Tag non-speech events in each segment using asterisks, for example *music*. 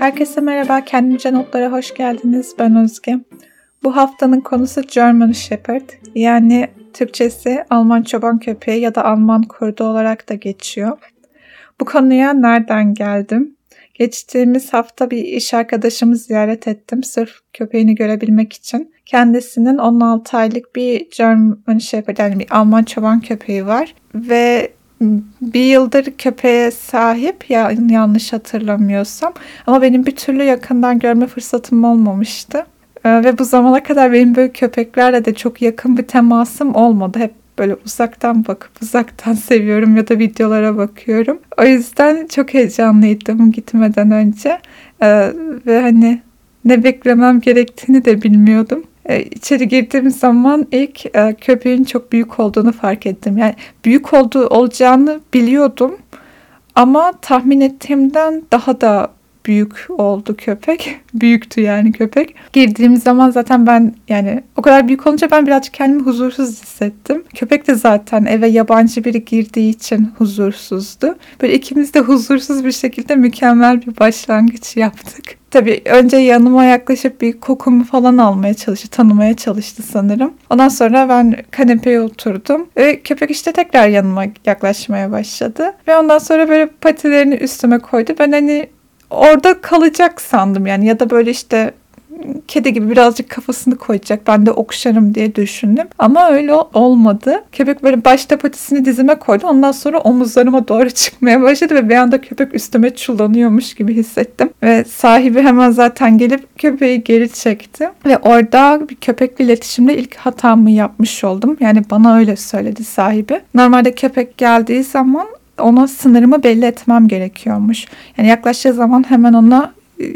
Herkese merhaba, Kendimce Notlara hoş geldiniz. Ben Özge. Bu haftanın konusu German Shepherd, yani Türkçesi Alman çoban köpeği ya da Alman kurdu olarak da geçiyor. Bu konuya nereden geldim? Geçtiğimiz hafta bir iş arkadaşımı ziyaret ettim sırf köpeğini görebilmek için. Kendisinin 16 aylık bir German Shepherd yani bir Alman çoban köpeği var ve bir yıldır köpeğe sahip ya yanlış hatırlamıyorsam ama benim bir türlü yakından görme fırsatım olmamıştı. Ee, ve bu zamana kadar benim böyle köpeklerle de çok yakın bir temasım olmadı. Hep böyle uzaktan bakıp uzaktan *laughs* seviyorum ya da videolara bakıyorum. O yüzden çok heyecanlıydım gitmeden önce. Ee, ve hani ne beklemem gerektiğini de bilmiyordum. Ee, içeri girdiğim zaman ilk e, köpeğin çok büyük olduğunu fark ettim. Yani büyük olduğu olacağını biliyordum ama tahmin ettiğimden daha da büyük oldu köpek. *laughs* Büyüktü yani köpek. Girdiğim zaman zaten ben yani o kadar büyük olunca ben birazcık kendimi huzursuz hissettim. Köpek de zaten eve yabancı biri girdiği için huzursuzdu. Böyle ikimiz de huzursuz bir şekilde mükemmel bir başlangıç yaptık. Tabii önce yanıma yaklaşıp bir kokumu falan almaya çalıştı, tanımaya çalıştı sanırım. Ondan sonra ben kanepeye oturdum ve köpek işte tekrar yanıma yaklaşmaya başladı. Ve ondan sonra böyle patilerini üstüme koydu. Ben hani orada kalacak sandım yani ya da böyle işte kedi gibi birazcık kafasını koyacak. Ben de okşarım diye düşündüm. Ama öyle olmadı. Köpek böyle başta patisini dizime koydu. Ondan sonra omuzlarıma doğru *laughs* çıkmaya başladı ve bir anda köpek üstüme çullanıyormuş gibi hissettim. Ve sahibi hemen zaten gelip köpeği geri çekti. Ve orada bir köpekle iletişimde ilk hatamı yapmış oldum. Yani bana öyle söyledi sahibi. Normalde köpek geldiği zaman ona sınırımı belli etmem gerekiyormuş. Yani yaklaştığı zaman hemen ona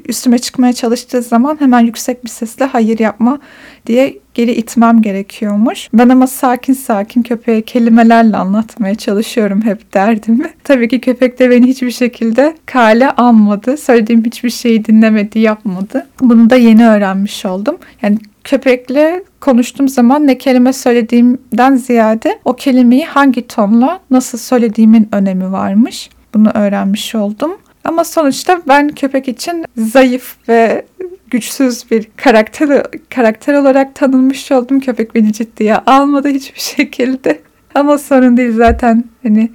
üstüme çıkmaya çalıştığı zaman hemen yüksek bir sesle hayır yapma diye geri itmem gerekiyormuş. Ben ama sakin sakin köpeğe kelimelerle anlatmaya çalışıyorum hep derdimi. *laughs* Tabii ki köpek de beni hiçbir şekilde kale almadı. Söylediğim hiçbir şeyi dinlemedi, yapmadı. Bunu da yeni öğrenmiş oldum. Yani köpekle konuştuğum zaman ne kelime söylediğimden ziyade o kelimeyi hangi tonla nasıl söylediğimin önemi varmış. Bunu öğrenmiş oldum. Ama sonuçta ben köpek için zayıf ve güçsüz bir karakter karakter olarak tanınmış oldum. Köpek beni ciddiye almadı hiçbir *laughs* şekilde. Ama sorun değil zaten hani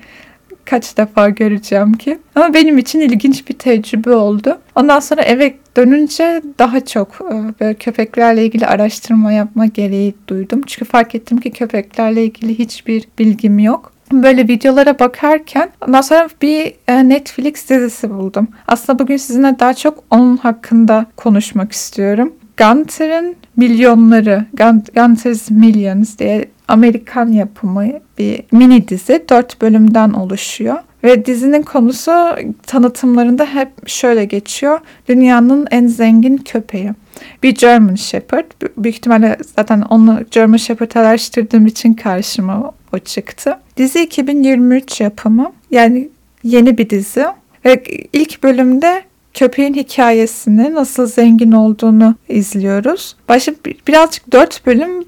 kaç defa göreceğim ki. Ama benim için ilginç bir tecrübe oldu. Ondan sonra eve dönünce daha çok böyle köpeklerle ilgili araştırma yapma gereği duydum. Çünkü fark ettim ki köpeklerle ilgili hiçbir bilgim yok böyle videolara bakarken ondan sonra bir e, Netflix dizisi buldum. Aslında bugün sizinle daha çok onun hakkında konuşmak istiyorum. Gunter'ın Milyonları, Gunter's Millions diye Amerikan yapımı bir mini dizi. Dört bölümden oluşuyor. Ve dizinin konusu tanıtımlarında hep şöyle geçiyor. Dünyanın en zengin köpeği. Bir German Shepherd. Büyük ihtimalle zaten onu German Shepherd araştırdığım için karşıma o çıktı. Dizi 2023 yapımı. Yani yeni bir dizi. Ve ilk bölümde köpeğin hikayesini nasıl zengin olduğunu izliyoruz. Başta birazcık dört bölüm,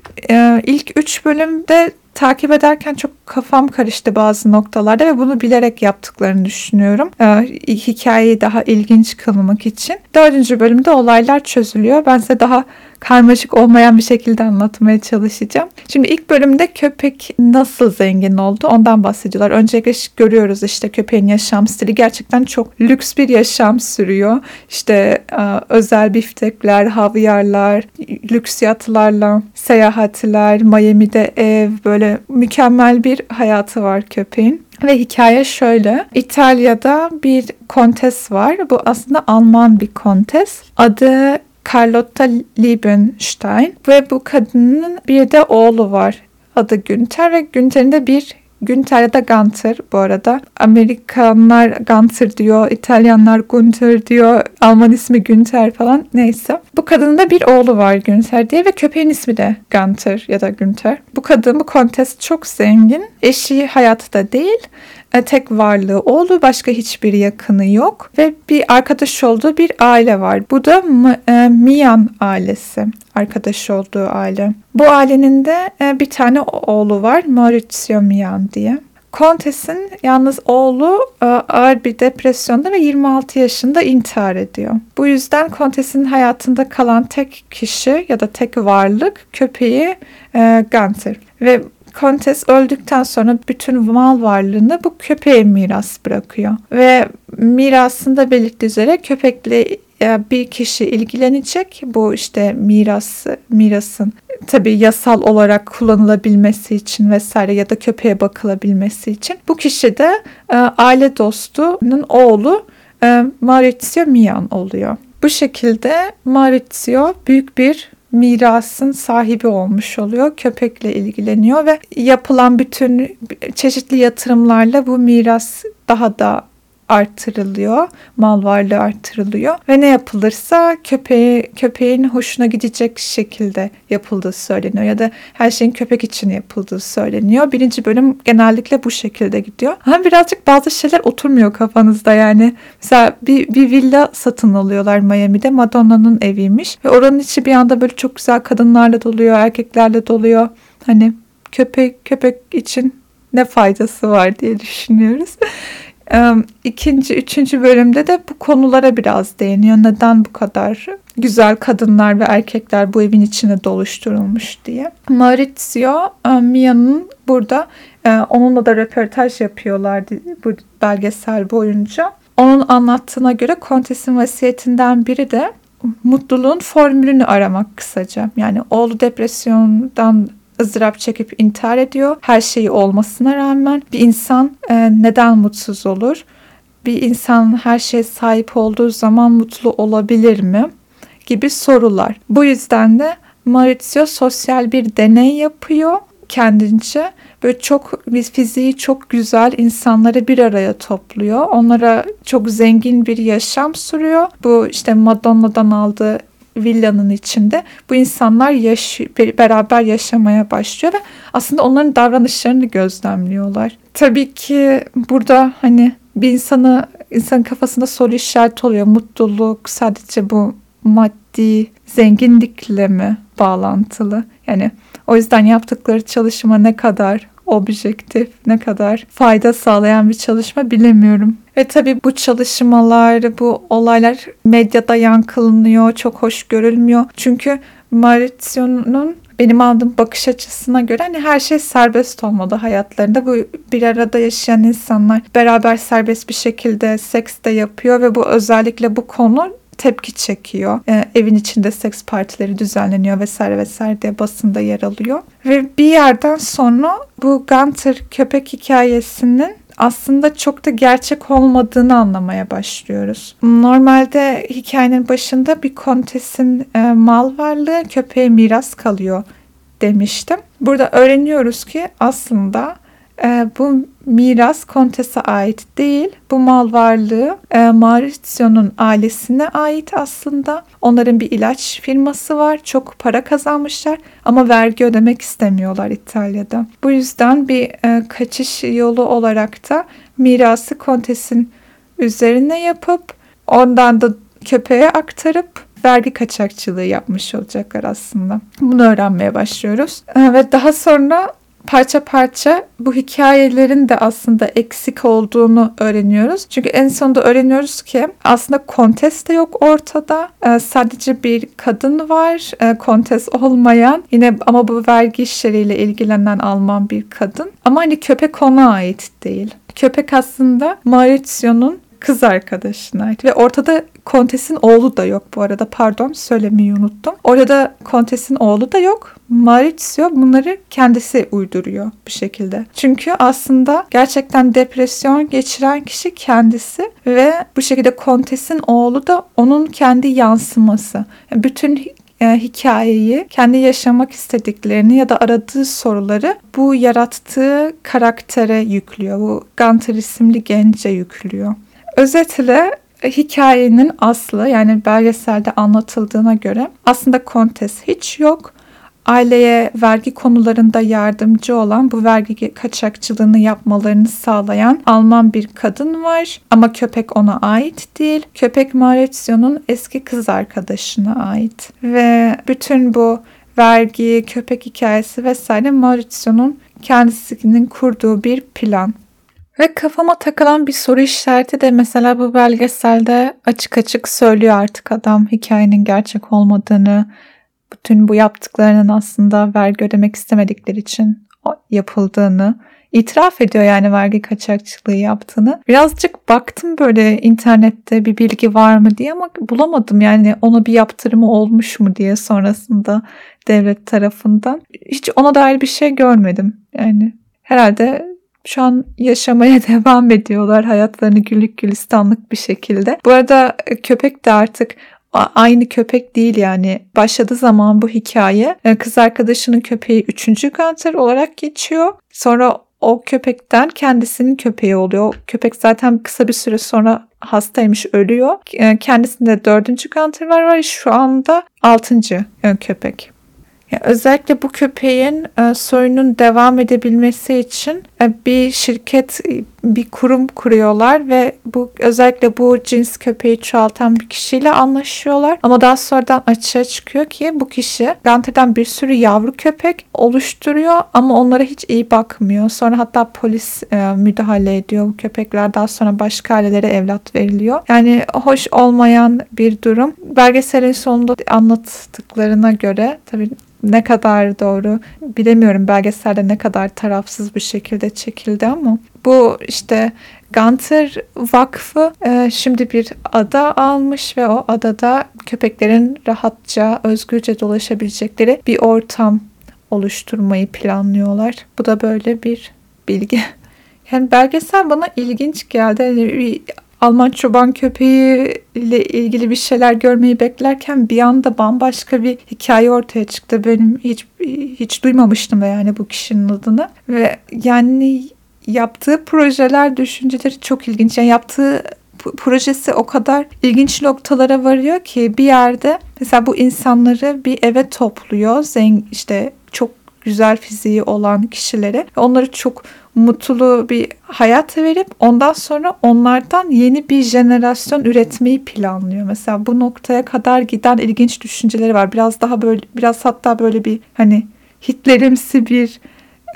ilk üç bölümde takip ederken çok kafam karıştı bazı noktalarda ve bunu bilerek yaptıklarını düşünüyorum. Ee, hikayeyi daha ilginç kılmak için. Dördüncü bölümde olaylar çözülüyor. Ben size daha karmaşık olmayan bir şekilde anlatmaya çalışacağım. Şimdi ilk bölümde köpek nasıl zengin oldu ondan bahsediyorlar. Öncelikle görüyoruz işte köpeğin yaşam stili gerçekten çok lüks bir yaşam sürüyor. İşte e, özel biftekler, havyarlar, lüks yatlarla seyahatler, Miami'de ev böyle mükemmel bir hayatı var köpeğin. Ve hikaye şöyle. İtalya'da bir kontes var. Bu aslında Alman bir kontes. Adı Carlotta Liebenstein ve bu kadının bir de oğlu var. Adı Günther ve Günther'in de bir Da Gunter bu arada. Amerikanlar Gunter diyor, İtalyanlar Günther diyor, Alman ismi Günther falan neyse. Bu kadının da bir oğlu var Günther diye ve köpeğin ismi de Gunter ya da Günther. Bu kadın bu kontes çok zengin. Eşi hayatta değil tek varlığı oğlu başka hiçbir yakını yok ve bir arkadaş olduğu bir aile var. Bu da e, Mian ailesi arkadaş olduğu aile. Bu ailenin de e, bir tane oğlu var Maurizio Mian diye. Kontes'in yalnız oğlu e, ağır bir depresyonda ve 26 yaşında intihar ediyor. Bu yüzden Kontes'in hayatında kalan tek kişi ya da tek varlık köpeği e, Gunther. Ve Kontes öldükten sonra bütün mal varlığını bu köpeğe miras bırakıyor. Ve mirasında belirttiği üzere köpekle e, bir kişi ilgilenecek. Bu işte miras mirasın tabii yasal olarak kullanılabilmesi için vesaire ya da köpeğe bakılabilmesi için. Bu kişi de e, aile dostunun oğlu e, Maurizio Mian oluyor. Bu şekilde Maurizio büyük bir mirasın sahibi olmuş oluyor. Köpekle ilgileniyor ve yapılan bütün çeşitli yatırımlarla bu miras daha da artırılıyor. Mal varlığı artırılıyor. Ve ne yapılırsa köpeği, köpeğin hoşuna gidecek şekilde yapıldığı söyleniyor. Ya da her şeyin köpek için yapıldığı söyleniyor. Birinci bölüm genellikle bu şekilde gidiyor. Ama birazcık bazı şeyler oturmuyor kafanızda yani. Mesela bir, bir villa satın alıyorlar Miami'de. Madonna'nın eviymiş. Ve oranın içi bir anda böyle çok güzel kadınlarla doluyor, erkeklerle doluyor. Hani köpek köpek için ne faydası var diye düşünüyoruz ikinci, üçüncü bölümde de bu konulara biraz değiniyor. Neden bu kadar güzel kadınlar ve erkekler bu evin içine doluşturulmuş diye. Maurizio Mia'nın burada onunla da röportaj yapıyorlardı bu belgesel boyunca. Onun anlattığına göre Kontes'in vasiyetinden biri de mutluluğun formülünü aramak kısaca. Yani oğlu depresyondan ızdırap çekip intihar ediyor. Her şeyi olmasına rağmen bir insan e, neden mutsuz olur? Bir insan her şeye sahip olduğu zaman mutlu olabilir mi? Gibi sorular. Bu yüzden de Maurizio sosyal bir deney yapıyor kendince. Böyle çok fiziği çok güzel insanları bir araya topluyor. Onlara çok zengin bir yaşam sürüyor. Bu işte Madonna'dan aldığı villanın içinde bu insanlar yaş beraber yaşamaya başlıyor ve aslında onların davranışlarını gözlemliyorlar. Tabii ki burada hani bir insanı insan kafasında soru işareti oluyor. Mutluluk sadece bu maddi zenginlikle mi bağlantılı? Yani o yüzden yaptıkları çalışma ne kadar objektif, ne kadar fayda sağlayan bir çalışma bilemiyorum. Ve tabii bu çalışmalar, bu olaylar medyada yankılanıyor, çok hoş görülmüyor. Çünkü Maurizio'nun benim aldığım bakış açısına göre hani her şey serbest olmalı hayatlarında. Bu bir arada yaşayan insanlar beraber serbest bir şekilde seks de yapıyor ve bu özellikle bu konu tepki çekiyor. E, evin içinde seks partileri düzenleniyor vesaire vesaire diye basında yer alıyor. Ve bir yerden sonra bu Gunter köpek hikayesinin aslında çok da gerçek olmadığını anlamaya başlıyoruz. Normalde hikayenin başında bir kontesin e, mal varlığı köpeğe miras kalıyor demiştim. Burada öğreniyoruz ki aslında e, bu miras kontese ait değil. Bu mal varlığı e, Maurizio'nun ailesine ait aslında. Onların bir ilaç firması var. Çok para kazanmışlar ama vergi ödemek istemiyorlar İtalya'da. Bu yüzden bir e, kaçış yolu olarak da mirası kontesin üzerine yapıp ondan da köpeğe aktarıp vergi kaçakçılığı yapmış olacaklar aslında. Bunu öğrenmeye başlıyoruz. E, ve daha sonra parça parça bu hikayelerin de aslında eksik olduğunu öğreniyoruz. Çünkü en sonunda öğreniyoruz ki aslında kontes de yok ortada. Ee, sadece bir kadın var. Ee, kontes olmayan yine ama bu vergi işleriyle ilgilenen Alman bir kadın. Ama hani köpek ona ait değil. Köpek aslında Maurizio'nun kız arkadaşına ait ve ortada kontesin oğlu da yok bu arada pardon söylemeyi unuttum. Orada kontesin oğlu da yok. Maurizio bunları kendisi uyduruyor bir şekilde. Çünkü aslında gerçekten depresyon geçiren kişi kendisi ve bu şekilde kontesin oğlu da onun kendi yansıması. Yani bütün e, hikayeyi, kendi yaşamak istediklerini ya da aradığı soruları bu yarattığı karaktere yüklüyor. Bu Gunter isimli gence yüklüyor. Özetle hikayenin aslı yani belgeselde anlatıldığına göre aslında kontes hiç yok. Aileye vergi konularında yardımcı olan bu vergi kaçakçılığını yapmalarını sağlayan Alman bir kadın var ama köpek ona ait değil. Köpek Maurizio'nun eski kız arkadaşına ait ve bütün bu vergi, köpek hikayesi vesaire Maurizio'nun kendisinin kurduğu bir plan. Ve kafama takılan bir soru işareti de mesela bu belgeselde açık açık söylüyor artık adam hikayenin gerçek olmadığını, bütün bu yaptıklarının aslında vergi ödemek istemedikleri için yapıldığını itiraf ediyor yani vergi kaçakçılığı yaptığını. Birazcık baktım böyle internette bir bilgi var mı diye ama bulamadım yani ona bir yaptırımı olmuş mu diye sonrasında devlet tarafından. Hiç ona dair bir şey görmedim. Yani herhalde şu an yaşamaya *laughs* devam ediyorlar hayatlarını güllük gülistanlık bir şekilde. Bu arada e, köpek de artık aynı köpek değil yani. Başladığı zaman bu hikaye e, kız arkadaşının köpeği 3. kanser olarak geçiyor. Sonra o köpekten kendisinin köpeği oluyor. köpek zaten kısa bir süre sonra hastaymış ölüyor. E, kendisinde dördüncü kanser var ve şu anda altıncı köpek. Özellikle bu köpeğin e, soyunun devam edebilmesi için e, bir şirket, bir kurum kuruyorlar ve bu özellikle bu cins köpeği çoğaltan bir kişiyle anlaşıyorlar. Ama daha sonradan açığa çıkıyor ki bu kişi Ganter'den bir sürü yavru köpek oluşturuyor ama onlara hiç iyi bakmıyor. Sonra hatta polis e, müdahale ediyor. Bu köpekler daha sonra başka ailelere evlat veriliyor. Yani hoş olmayan bir durum. Belgeselin sonunda anlattıklarına göre tabii ne kadar doğru bilemiyorum belgeselde ne kadar tarafsız bir şekilde çekildi ama bu işte Gunter Vakfı e, şimdi bir ada almış ve o adada köpeklerin rahatça, özgürce dolaşabilecekleri bir ortam oluşturmayı planlıyorlar. Bu da böyle bir bilgi. *laughs* Yani belgesel bana ilginç geldi. Yani bir Alman çoban köpeği ile ilgili bir şeyler görmeyi beklerken bir anda bambaşka bir hikaye ortaya çıktı. Benim hiç hiç duymamıştım yani bu kişinin adını ve yani yaptığı projeler, düşünceleri çok ilginç. Yani yaptığı projesi o kadar ilginç noktalara varıyor ki bir yerde mesela bu insanları bir eve topluyor. Zeng işte çok güzel fiziği olan kişilere onları çok mutlu bir hayat verip ondan sonra onlardan yeni bir jenerasyon üretmeyi planlıyor. Mesela bu noktaya kadar giden ilginç düşünceleri var. Biraz daha böyle biraz hatta böyle bir hani Hitlerimsi bir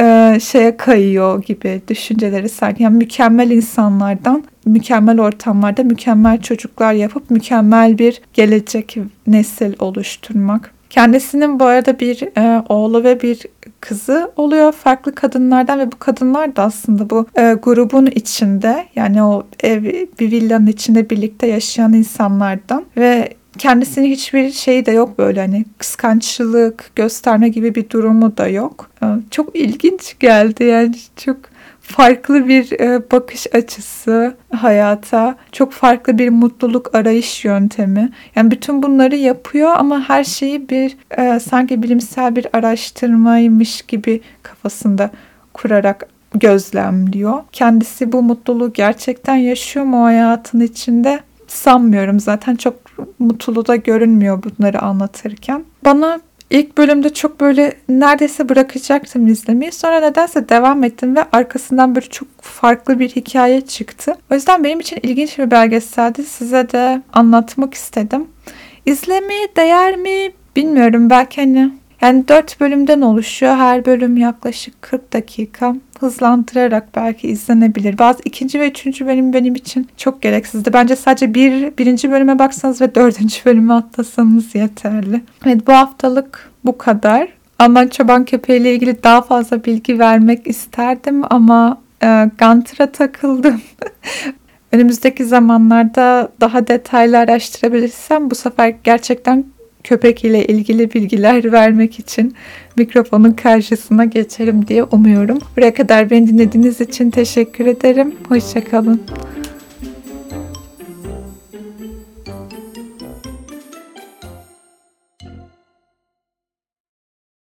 e, şeye kayıyor gibi düşünceleri sanki. Yani mükemmel insanlardan mükemmel ortamlarda mükemmel çocuklar yapıp mükemmel bir gelecek nesil oluşturmak. Kendisinin bu arada bir e, oğlu ve bir kızı oluyor farklı kadınlardan ve bu kadınlar da aslında bu e, grubun içinde yani o ev bir villanın içinde birlikte yaşayan insanlardan ve kendisinin hiçbir şeyi de yok böyle hani kıskançlık gösterme gibi bir durumu da yok. E, çok ilginç geldi yani çok farklı bir e, bakış açısı hayata, çok farklı bir mutluluk arayış yöntemi. Yani bütün bunları yapıyor ama her şeyi bir e, sanki bilimsel bir araştırmaymış gibi kafasında kurarak gözlemliyor. Kendisi bu mutluluğu gerçekten yaşıyor mu hayatın içinde? Sanmıyorum zaten çok mutlu da görünmüyor bunları anlatırken. Bana İlk bölümde çok böyle neredeyse bırakacaktım izlemeyi. Sonra nedense devam ettim ve arkasından böyle çok farklı bir hikaye çıktı. O yüzden benim için ilginç bir belgeseldi. Size de anlatmak istedim. İzlemeye değer mi bilmiyorum. Belki hani yani 4 bölümden oluşuyor. Her bölüm yaklaşık 40 dakika. Hızlandırarak belki izlenebilir. Bazı ikinci ve üçüncü bölüm benim için çok gereksizdi. Bence sadece bir, birinci bölüme baksanız ve *laughs* dördüncü bölümü atlasanız yeterli. Evet bu haftalık bu kadar. Alman çoban köpeği ile ilgili daha fazla bilgi vermek isterdim ama e, Gunter'a takıldım. *laughs* Önümüzdeki zamanlarda daha detaylı araştırabilirsem bu sefer gerçekten köpek ile ilgili bilgiler vermek için mikrofonun karşısına geçerim diye umuyorum. Buraya kadar beni dinlediğiniz için teşekkür ederim. Hoşçakalın.